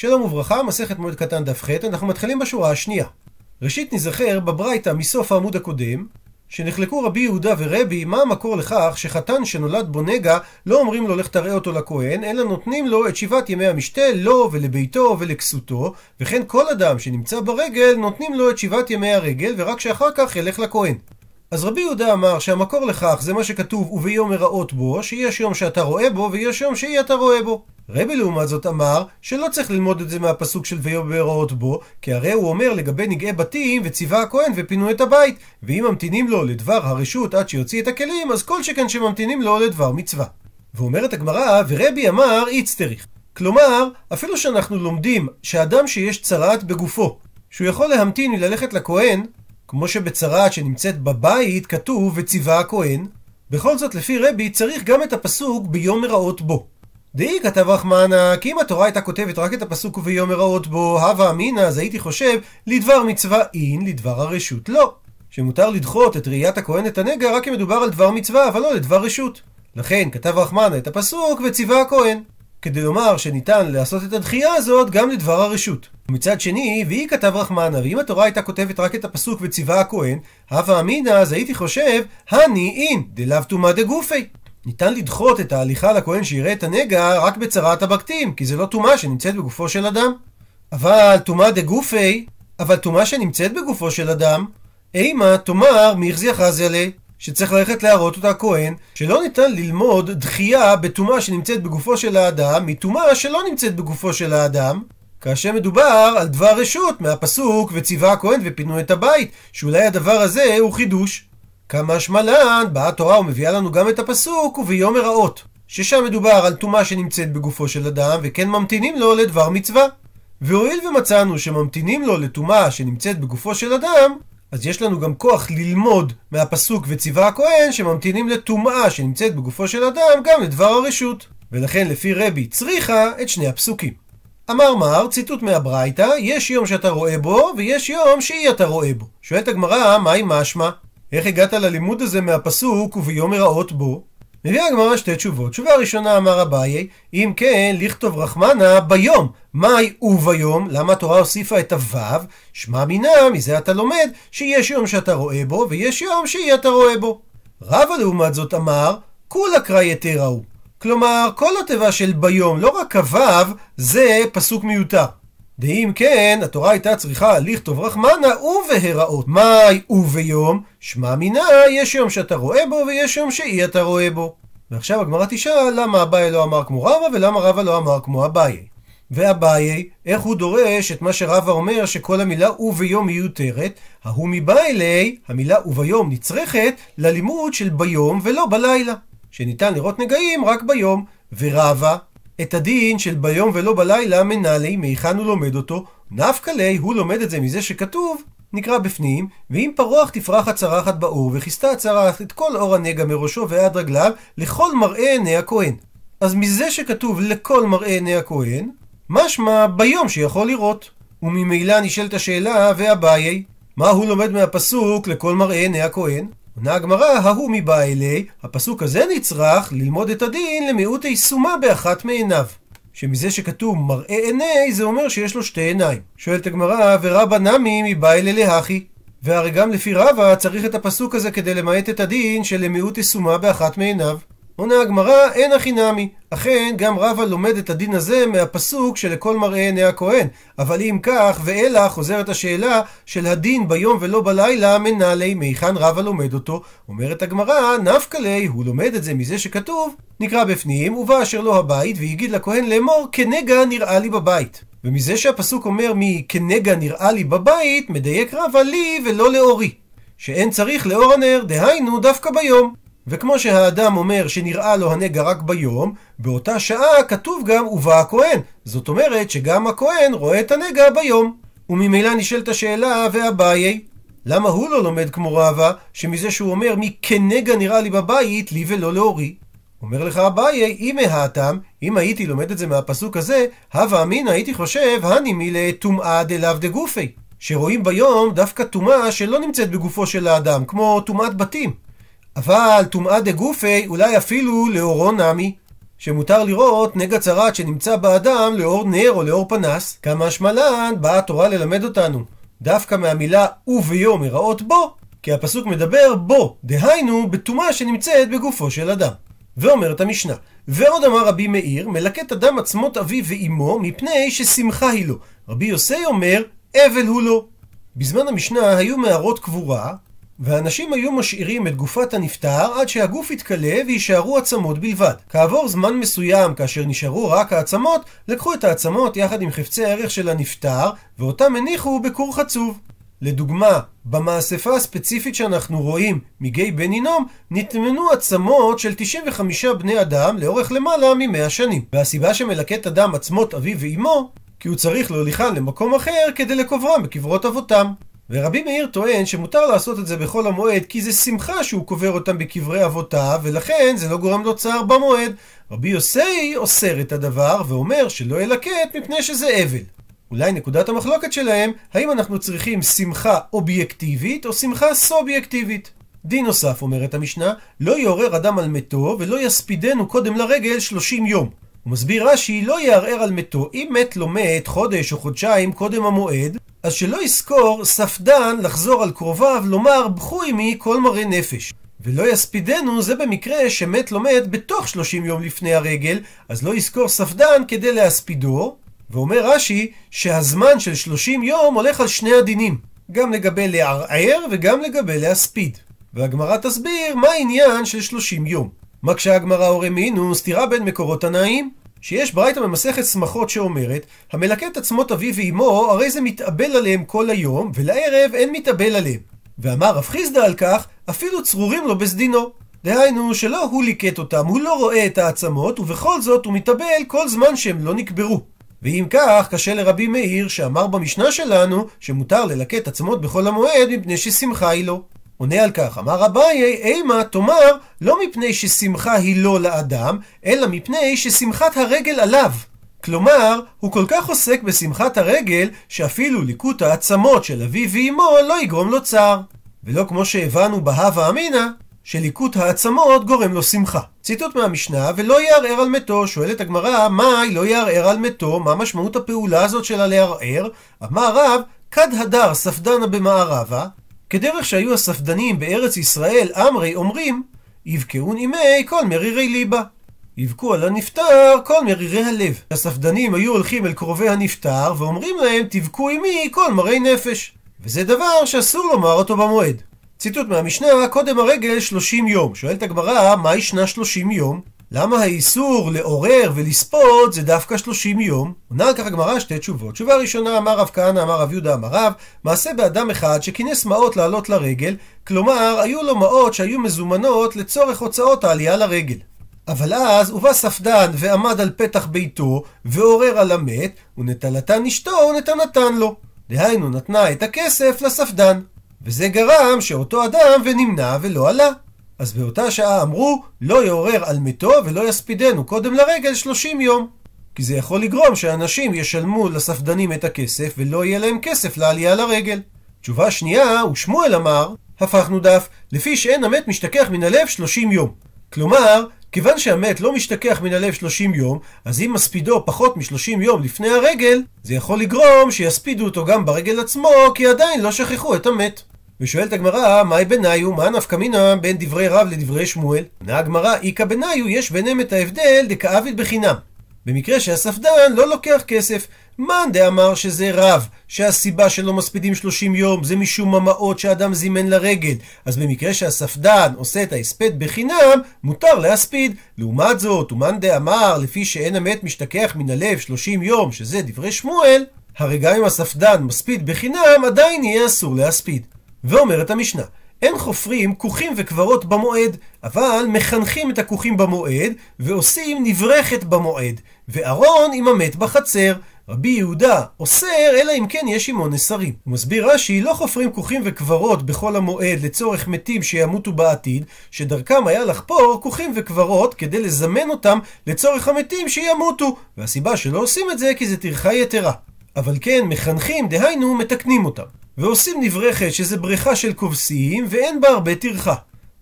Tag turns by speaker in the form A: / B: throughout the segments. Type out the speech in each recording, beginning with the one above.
A: שלום וברכה, מסכת מועד קטן דף ח', אנחנו מתחילים בשורה השנייה. ראשית נזכר בברייתא מסוף העמוד הקודם, שנחלקו רבי יהודה ורבי מה המקור לכך שחתן שנולד בו נגע לא אומרים לו לך תראה אותו לכהן, אלא נותנים לו את שבעת ימי המשתה לו ולביתו ולכסותו, וכן כל אדם שנמצא ברגל נותנים לו את שבעת ימי הרגל, ורק שאחר כך ילך לכהן. אז רבי יהודה אמר שהמקור לכך זה מה שכתוב וביום הראות בו, שיש יום שאתה רואה בו ויש יום שאי אתה רואה בו. רבי לעומת זאת אמר שלא צריך ללמוד את זה מהפסוק של ויום הראות בו, כי הרי הוא אומר לגבי נגעי בתים וציווה הכהן ופינו את הבית, ואם ממתינים לו לדבר הרשות עד שיוציא את הכלים, אז כל שכן שממתינים לו לדבר מצווה. ואומרת הגמרא, ורבי אמר איצטריך. כלומר, אפילו שאנחנו לומדים שאדם שיש צרעת בגופו, שהוא יכול להמתין מללכת לכהן, כמו שבצרעת שנמצאת בבית כתוב וציווה הכהן, בכל זאת לפי רבי צריך גם את הפסוק ביום מראות בו. דאי כתב רחמנה, כי אם התורה הייתה כותבת רק את הפסוק וביום מראות בו, הווה אמינא, אז הייתי חושב, לדבר מצווה אין, לדבר הרשות לא. שמותר לדחות את ראיית הכהן את הנגע רק אם מדובר על דבר מצווה, אבל לא לדבר רשות. לכן כתב רחמנה את הפסוק וציווה הכהן. כדי לומר שניתן לעשות את הדחייה הזאת גם לדבר הרשות. ומצד שני, והיא כתב רחמנה, ואם התורה הייתה כותבת רק את הפסוק וציווה הכהן, הווה אמינא, אז הייתי חושב, הני אין, דלאו טומאה דגופי. ניתן לדחות את ההליכה לכהן שיראה את הנגע רק בצרת הבקתים, כי זה לא טומאה שנמצאת בגופו של אדם. אבל טומאה דגופי, אבל טומאה שנמצאת בגופו של אדם, אימה תאמר מיחזי אחזיה שצריך ללכת להראות אותה הכהן, שלא ניתן ללמוד דחייה בטומאה שנמצאת בגופו של האדם, מטומאה שלא נמצאת בגופו של האדם, כאשר מדובר על דבר רשות מהפסוק וציווה הכהן ופינו את הבית, שאולי הדבר הזה הוא חידוש. כמה שמלן, באה התורה ומביאה לנו גם את הפסוק וביום הרעות, ששם מדובר על טומאה שנמצאת בגופו של אדם, וכן ממתינים לו לדבר מצווה. והואיל ומצאנו שממתינים לו לטומאה שנמצאת בגופו של אדם, אז יש לנו גם כוח ללמוד מהפסוק וציווה הכהן שממתינים לטומאה שנמצאת בגופו של אדם גם לדבר הרשות. ולכן לפי רבי צריכה את שני הפסוקים. אמר מר, ציטוט מהברייתא, יש יום שאתה רואה בו, ויש יום שאי אתה רואה בו. שואלת הגמרא, מהי משמע? איך הגעת ללימוד הזה מהפסוק וביום הרעות בו? מביאה הגמרא שתי תשובות. תשובה ראשונה אמר אביי, אם כן, לכתוב רחמנה ביום. מהי וביום? למה התורה הוסיפה את הוו? שמע מינה, מזה אתה לומד שיש יום שאתה רואה בו, ויש יום שאי אתה רואה בו. רבא לעומת זאת אמר, כולה קרא יתרה הוא. כלומר, כל התיבה של ביום, לא רק הוו, זה פסוק מיותר. דאם כן, התורה הייתה צריכה לכתוב רחמנה ובהראות. מאי וביום? שמע מינה, יש יום שאתה רואה בו ויש יום שאי אתה רואה בו. ועכשיו הגמרא תשאל למה אביי לא אמר כמו רבא ולמה רבא לא אמר כמו אביי. ואביי, איך הוא דורש את מה שרבא אומר שכל המילה וביום מיותרת? ההוא מבעילי, המילה וביום נצרכת ללימוד של ביום ולא בלילה. שניתן לראות נגעים רק ביום. ורבא, את הדין של ביום ולא בלילה מנהלי, מהיכן הוא לומד אותו? נפקא ליה, הוא לומד את זה מזה שכתוב, נקרא בפנים, ואם פרוח תפרח הצרחת באור, וכיסתה הצרחת את כל אור הנגע מראשו ועד רגליו, לכל מראה עיני הכהן. אז מזה שכתוב לכל מראה עיני הכהן, משמע ביום שיכול לראות. וממילא נשאלת השאלה, ואביי, מה הוא לומד מהפסוק לכל מראה עיני הכהן? עונה הגמרא, ההוא מבא אלי, הפסוק הזה נצרך ללמוד את הדין למיעוט סומה באחת מעיניו. שמזה שכתוב מראה עיני, זה אומר שיש לו שתי עיניים. שואלת הגמרא, ורבא נמי מבא אלי להכי. והרי גם לפי רבא צריך את הפסוק הזה כדי למעט את הדין של למיעוט סומה באחת מעיניו. עונה הגמרא, אין הכי נמי. אכן, גם רבא לומד את הדין הזה מהפסוק שלכל מראה עיני הכהן. אבל אם כך, ואלה חוזרת השאלה של הדין ביום ולא בלילה, מנהלי, מהיכן רבא לומד אותו? אומרת הגמרא, נפקא ליה, הוא לומד את זה מזה שכתוב, נקרא בפנים, ובא אשר לו הבית, והגיד לכהן לאמור, כנגע נראה לי בבית. ומזה שהפסוק אומר מכנגע נראה לי בבית, מדייק רבא לי ולא לאורי. שאין צריך לאור הנר, דהיינו דווקא ביום. וכמו שהאדם אומר שנראה לו הנגע רק ביום, באותה שעה כתוב גם ובא הכהן. זאת אומרת שגם הכהן רואה את הנגע ביום. וממילא נשאלת השאלה, ואביי, למה הוא לא לומד כמו רבא, שמזה שהוא אומר מי כנגע נראה לי בבית, לי ולא לאורי? אומר לך אביי, אם מהתם, אם הייתי לומד את זה מהפסוק הזה, הווה אמינא הייתי חושב, הני מילי טומאה דלאו דגופי. שרואים ביום דווקא טומאה שלא נמצאת בגופו של האדם, כמו טומאת בתים. אבל טומאה דגופי אולי אפילו לאורו נמי, שמותר לראות נגע צרת שנמצא באדם לאור נר או לאור פנס. כמה שמלן באה התורה ללמד אותנו. דווקא מהמילה וביום יראות בו, כי הפסוק מדבר בו, דהיינו בטומאה שנמצאת בגופו של אדם. ואומרת המשנה, ועוד אמר רבי מאיר, מלקט אדם עצמות אביו ואימו, מפני ששמחה היא לו. רבי יוסי אומר, אבל הוא לו. בזמן המשנה היו מערות קבורה, ואנשים היו משאירים את גופת הנפטר עד שהגוף יתכלה ויישארו עצמות בלבד. כעבור זמן מסוים, כאשר נשארו רק העצמות, לקחו את העצמות יחד עם חפצי הערך של הנפטר, ואותם הניחו בכור חצוב. לדוגמה, במאספה הספציפית שאנחנו רואים מגיא בן הינום, נטמנו עצמות של 95 בני אדם לאורך למעלה מ-100 שנים. והסיבה שמלקט אדם עצמות אביו ואימו, כי הוא צריך להוליכן למקום אחר כדי לקוברם בקברות אבותם. ורבי מאיר טוען שמותר לעשות את זה בחול המועד כי זה שמחה שהוא קובר אותם בקברי אבותיו ולכן זה לא גורם לו צער במועד. רבי יוסי אוסר את הדבר ואומר שלא ילקט מפני שזה אבל. אולי נקודת המחלוקת שלהם, האם אנחנו צריכים שמחה אובייקטיבית או שמחה סובייקטיבית. דין נוסף, אומרת המשנה, לא יעורר אדם על מתו ולא יספידנו קודם לרגל שלושים יום. הוא מסביר רש"י, לא יערער על מתו. אם מת לא מת חודש או חודשיים קודם המועד, אז שלא יזכור ספדן לחזור על קרוביו לומר בכו עמי כל מראה נפש. ולא יספידנו זה במקרה שמת לא מת בתוך שלושים יום לפני הרגל, אז לא יזכור ספדן כדי להספידו, ואומר רש"י שהזמן של 30 יום הולך על שני הדינים, גם לגבי לערער וגם לגבי להספיד. והגמרא תסביר מה העניין של 30 יום. מקשה הגמרא הורי מינו סתירה בין מקורות תנאים, שיש ברייתא במסכת שמחות שאומרת, המלקט עצמות אביו ואמו, הרי זה מתאבל עליהם כל היום, ולערב אין מתאבל עליהם. ואמר רב חיסדא על כך, אפילו צרורים לו בסדינו. דהיינו שלא הוא ליקט אותם, הוא לא רואה את העצמות, ובכל זאת הוא מתאבל כל זמן שהם לא נקברו. ואם כך, קשה לרבי מאיר שאמר במשנה שלנו שמותר ללקט עצמות בחול המועד מפני ששמחה היא לו. עונה על כך, אמר אביי, אימה תאמר לא מפני ששמחה היא לא לאדם, אלא מפני ששמחת הרגל עליו. כלומר, הוא כל כך עוסק בשמחת הרגל, שאפילו ליקוט העצמות של אביו ואמו לא יגרום לו צער. ולא כמו שהבנו בהווה אמינא, שליקוט העצמות גורם לו שמחה. ציטוט מהמשנה, ולא יערער על מתו. שואלת הגמרא, מהי לא יערער על מתו? מה משמעות הפעולה הזאת של הלערער? אמר רב, כד הדר ספדנה במערבה, כדרך שהיו הספדנים בארץ ישראל, אמרי אומרים, יבקעון אימי כל מרירי ליבה. יבכו על הנפטר כל מרירי הלב. הספדנים היו הולכים אל קרובי הנפטר ואומרים להם, תבכו עמי כל מרי נפש. וזה דבר שאסור לומר אותו במועד. ציטוט מהמשנה, קודם הרגל 30 יום. שואלת הגמרא, מה ישנה 30 יום? למה האיסור לעורר ולספוד זה דווקא 30 יום? עונה על כך הגמרא שתי תשובות. תשובה ראשונה אמר רב כהנא, אמר רב יהודה, אמר רב, מעשה באדם אחד שכינס מעות לעלות לרגל, כלומר, היו לו מעות שהיו מזומנות לצורך הוצאות העלייה לרגל. אבל אז הובא ספדן ועמד על פתח ביתו, ועורר על המת, ונטלתן אשתו ונתנתן לו. דהיינו, נתנה את הכסף לספדן. וזה גרם שאותו אדם ונמנע ולא עלה. אז באותה שעה אמרו, לא יעורר על מתו ולא יספידנו קודם לרגל 30 יום. כי זה יכול לגרום שאנשים ישלמו לספדנים את הכסף ולא יהיה להם כסף לעלייה לרגל. תשובה שנייה, ושמואל אמר, הפכנו דף, לפי שאין המת משתכח מן הלב 30 יום. כלומר, כיוון שהמת לא משתכח מן הלב 30 יום, אז אם מספידו פחות מ-30 יום לפני הרגל, זה יכול לגרום שיספידו אותו גם ברגל עצמו, כי עדיין לא שכחו את המת. ושואלת הגמרא, מהי בניו? מה נפקא מינה בין דברי רב לדברי שמואל? עונה הגמרא, איכא בניו, יש ביניהם את ההבדל דכאביד בחינם. במקרה שהספדן לא לוקח כסף. מאן דאמר שזה רב, שהסיבה שלא מספידים 30 יום זה משום ממעות שאדם זימן לרגל. אז במקרה שהספדן עושה את ההספד בחינם, מותר להספיד. לעומת זאת, ומאן דאמר, לפי שאין המת משתכח מן הלב 30 יום, שזה דברי שמואל, הרי גם אם הספדן מספיד בחינם, עדיין יהיה אסור להספיד. ואומרת המשנה, אין חופרים כוכים וקברות במועד, אבל מחנכים את הכוכים במועד, ועושים נברכת במועד, וארון עם המת בחצר. רבי יהודה אוסר, אלא אם כן יש עמו נסרים. הוא מסביר רש"י, לא חופרים כוכים וקברות בכל המועד לצורך מתים שימותו בעתיד, שדרכם היה לחפור כוכים וקברות כדי לזמן אותם לצורך המתים שימותו, והסיבה שלא עושים את זה כי זה טרחה יתרה. אבל כן, מחנכים, דהיינו, מתקנים אותם. ועושים נברכת שזה בריכה של כובסים ואין בה הרבה טרחה.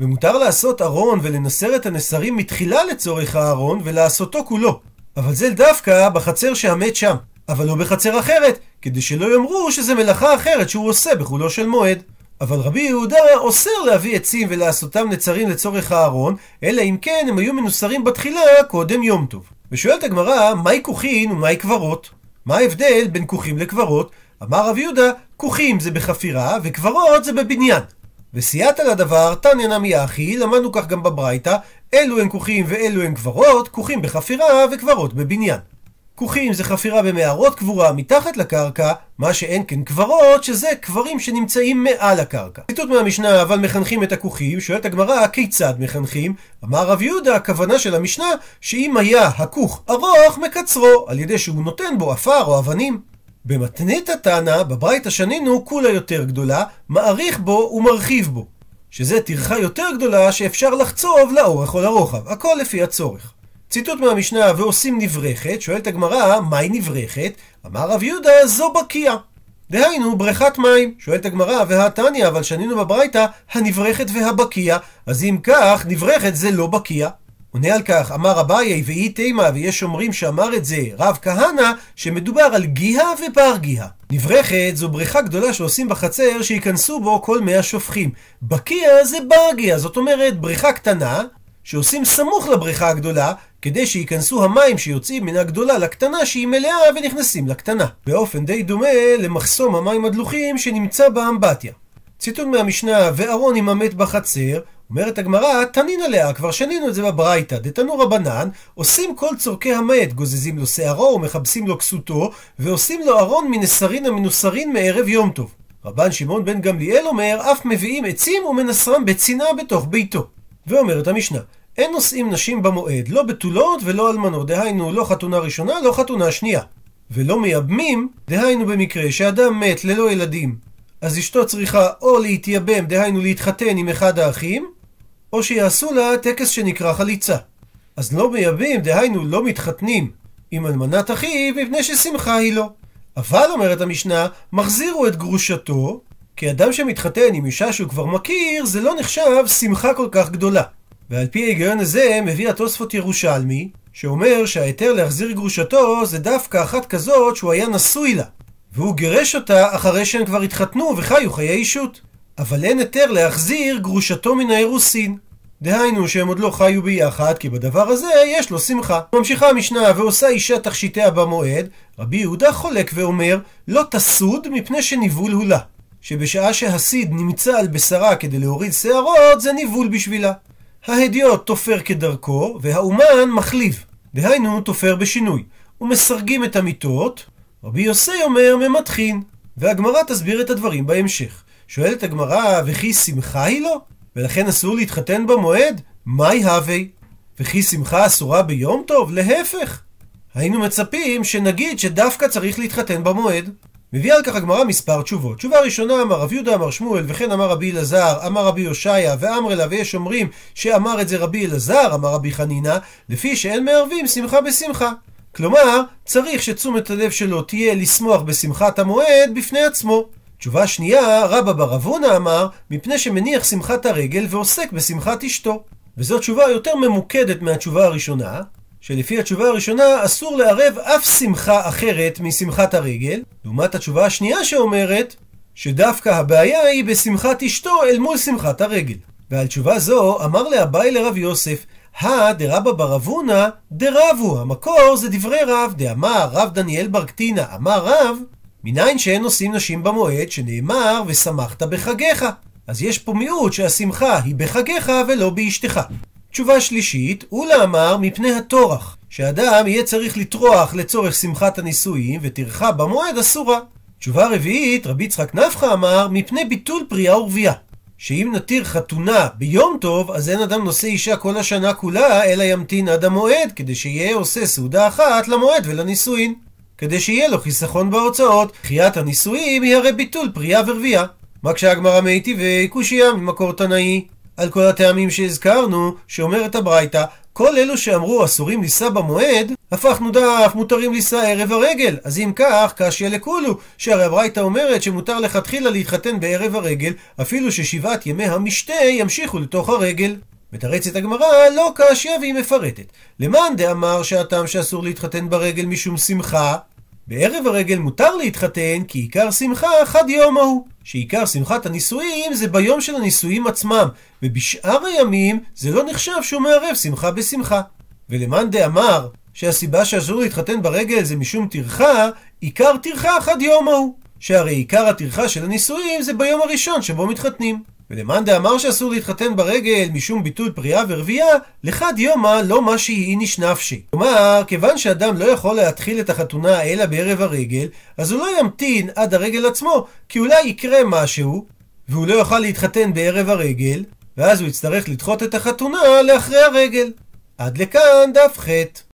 A: ומותר לעשות ארון ולנסר את הנסרים מתחילה לצורך הארון ולעשותו כולו. אבל זה דווקא בחצר שהמת שם, אבל לא בחצר אחרת, כדי שלא יאמרו שזה מלאכה אחרת שהוא עושה בחולו של מועד. אבל רבי יהודה אוסר להביא עצים ולעשותם נצרים לצורך הארון, אלא אם כן הם היו מנוסרים בתחילה קודם יום טוב. ושואלת הגמרא, מהי כוחין ומהי קברות? מה ההבדל בין כוחים לקברות? אמר רבי יהודה, כוחים זה בחפירה וקברות זה בבניין. וסייעת לדבר, תניא נמי אחי, למדנו כך גם בברייתא, אלו הם כוחים ואלו הם קברות, כוחים בחפירה וקברות בבניין. כוכים זה חפירה במערות קבורה מתחת לקרקע, מה שאין כן קברות, שזה קברים שנמצאים מעל הקרקע. ציטוט מהמשנה, אבל מחנכים את הכוכים, שואלת הגמרא, כיצד מחנכים? אמר רב יהודה, הכוונה של המשנה, שאם היה הכוך ארוך, מקצרו, על ידי שהוא נותן בו עפר או אבנים. במתנית התנא, בברייתא שנינו, כולה יותר גדולה, מעריך בו ומרחיב בו. שזה טרחה יותר גדולה שאפשר לחצוב לאורך או לרוחב, הכל לפי הצורך. ציטוט מהמשנה, ועושים נברכת, שואלת הגמרא, מהי נברכת? אמר רב יהודה, זו בקיע. דהיינו, בריכת מים. שואלת הגמרא, והתניא, אבל שנינו בברייתא, הנברכת והבקיע. אז אם כך, נברכת זה לא בקיע. עונה על כך, אמר אביי, ואי תימה, ויש אומרים שאמר את זה רב כהנא, שמדובר על גיהה ובר גיהה. נברכת זו בריכה גדולה שעושים בחצר, שייכנסו בו כל מי השופכים. בקיע זה בר גיהה, זאת אומרת, בריכה קטנה, שעושים סמוך לבריכה הגדולה, כדי שייכנסו המים שיוצאים מן הגדולה לקטנה שהיא מלאה ונכנסים לקטנה. באופן די דומה למחסום המים הדלוחים שנמצא באמבטיה. ציטוט מהמשנה, וארון עם המת בחצר, אומרת הגמרא, תנין עליה, כבר שנינו את זה בברייתא, דתנו רבנן, עושים כל צורכי המת, גוזזים לו שערו ומכבסים לו כסותו, ועושים לו ארון מנסרין המנוסרין מערב יום טוב. רבן שמעון בן גמליאל אומר, אף מביאים עצים ומנסרם בצינה בתוך ביתו. ואומרת המשנה, אין נושאים נשים במועד, לא בתולות ולא אלמנות, דהיינו לא חתונה ראשונה, לא חתונה שנייה. ולא מייבמים, דהיינו במקרה שאדם מת ללא ילדים, אז אשתו צריכה או להתייבם, דהיינו להתחתן עם אחד האחים, או שיעשו לה טקס שנקרא חליצה. אז לא מייבמים, דהיינו לא מתחתנים עם אלמנת אחיו, מפני ששמחה היא לא. אבל, אומרת המשנה, מחזירו את גרושתו, כי אדם שמתחתן עם אישה שהוא כבר מכיר, זה לא נחשב שמחה כל כך גדולה. ועל פי ההיגיון הזה מביא התוספות ירושלמי, שאומר שההיתר להחזיר גרושתו זה דווקא אחת כזאת שהוא היה נשוי לה, והוא גירש אותה אחרי שהם כבר התחתנו וחיו חיי אישות. אבל אין היתר להחזיר גרושתו מן האירוסין. דהיינו שהם עוד לא חיו ביחד, כי בדבר הזה יש לו שמחה. ממשיכה המשנה ועושה אישה תכשיטיה במועד, רבי יהודה חולק ואומר, לא תסוד מפני שניבול הוא לה. שבשעה שהסיד נמצא על בשרה כדי להוריד שערות, זה ניבול בשבילה. ההדיוט תופר כדרכו, והאומן מחליב. דהיינו, תופר בשינוי. ומסרגים את המיטות, רבי יוסי אומר ממתחין. והגמרא תסביר את הדברים בהמשך. שואלת הגמרא, וכי שמחה היא לו? ולכן אסור להתחתן במועד? מהי הווי? וכי שמחה אסורה ביום טוב? להפך. היינו מצפים שנגיד שדווקא צריך להתחתן במועד. מביאה על כך הגמרא מספר תשובות. תשובה ראשונה אמר רב יהודה אמר שמואל וכן אמר רבי אלעזר אמר רבי הושעיה ואמר לה ויש אומרים שאמר את זה רבי אלעזר אמר רבי חנינא לפי שאין מערבים שמחה בשמחה. כלומר צריך שתשומת הלב שלו תהיה לשמוח בשמחת המועד בפני עצמו. תשובה שנייה רבא בר אבונה אמר מפני שמניח שמחת הרגל ועוסק בשמחת אשתו. וזו תשובה יותר ממוקדת מהתשובה הראשונה שלפי התשובה הראשונה אסור לערב אף שמחה אחרת משמחת הרגל, לעומת התשובה השנייה שאומרת שדווקא הבעיה היא בשמחת אשתו אל מול שמחת הרגל. ועל תשובה זו אמר לאביי לרב יוסף, הא דרבא בר אבונה דרבו, המקור זה דברי רב, דאמר רב דניאל בר קטינא, אמר רב, מניין שאין נושאים נשים במועד, שנאמר ושמחת בחגיך. אז יש פה מיעוט שהשמחה היא בחגיך ולא באשתך. תשובה שלישית, אולה אמר מפני הטורח, שאדם יהיה צריך לטרוח לצורך שמחת הנישואים, וטרחה במועד אסורה. תשובה רביעית, רבי יצחק נפחא אמר, מפני ביטול פריאה ורבייה. שאם נתיר חתונה ביום טוב, אז אין אדם נושא אישה כל השנה כולה, אלא ימתין עד המועד, כדי שיהיה עושה סעודה אחת למועד ולנישואין. כדי שיהיה לו חיסכון בהוצאות, דחיית הנישואים היא הרי ביטול פריאה ורבייה. מקשה הגמרא מי טבעי קושייה ממקור תנאי. על כל הטעמים שהזכרנו, שאומרת הברייתא, כל אלו שאמרו אסורים לישא במועד, הפכנו דף מותרים לישא ערב הרגל. אז אם כך, קשיא לכולו, שהרי הברייתא אומרת שמותר לכתחילה להתחתן בערב הרגל, אפילו ששבעת ימי המשתה ימשיכו לתוך הרגל. מתרצת הגמרא, לא קשיא והיא מפרטת. למאן דאמר שהטעם שאסור להתחתן ברגל משום שמחה, בערב הרגל מותר להתחתן, כי עיקר שמחה חד יום ההוא. שעיקר שמחת הנישואים זה ביום של הנישואים עצמם, ובשאר הימים זה לא נחשב שהוא מערב שמחה בשמחה. ולמאן דאמר שהסיבה שאסור להתחתן ברגל זה משום טרחה, עיקר טרחה חד יום ההוא. שהרי עיקר הטרחה של הנישואים זה ביום הראשון שבו מתחתנים. ולמאן דאמר שאסור להתחתן ברגל משום ביטול פריאה ורבייה, לחד יומא לא מה שהיא איניש נפשי. כלומר, כיוון שאדם לא יכול להתחיל את החתונה אלא בערב הרגל, אז הוא לא ימתין עד הרגל עצמו, כי אולי יקרה משהו, והוא לא יוכל להתחתן בערב הרגל, ואז הוא יצטרך לדחות את החתונה לאחרי הרגל. עד לכאן דף ח'.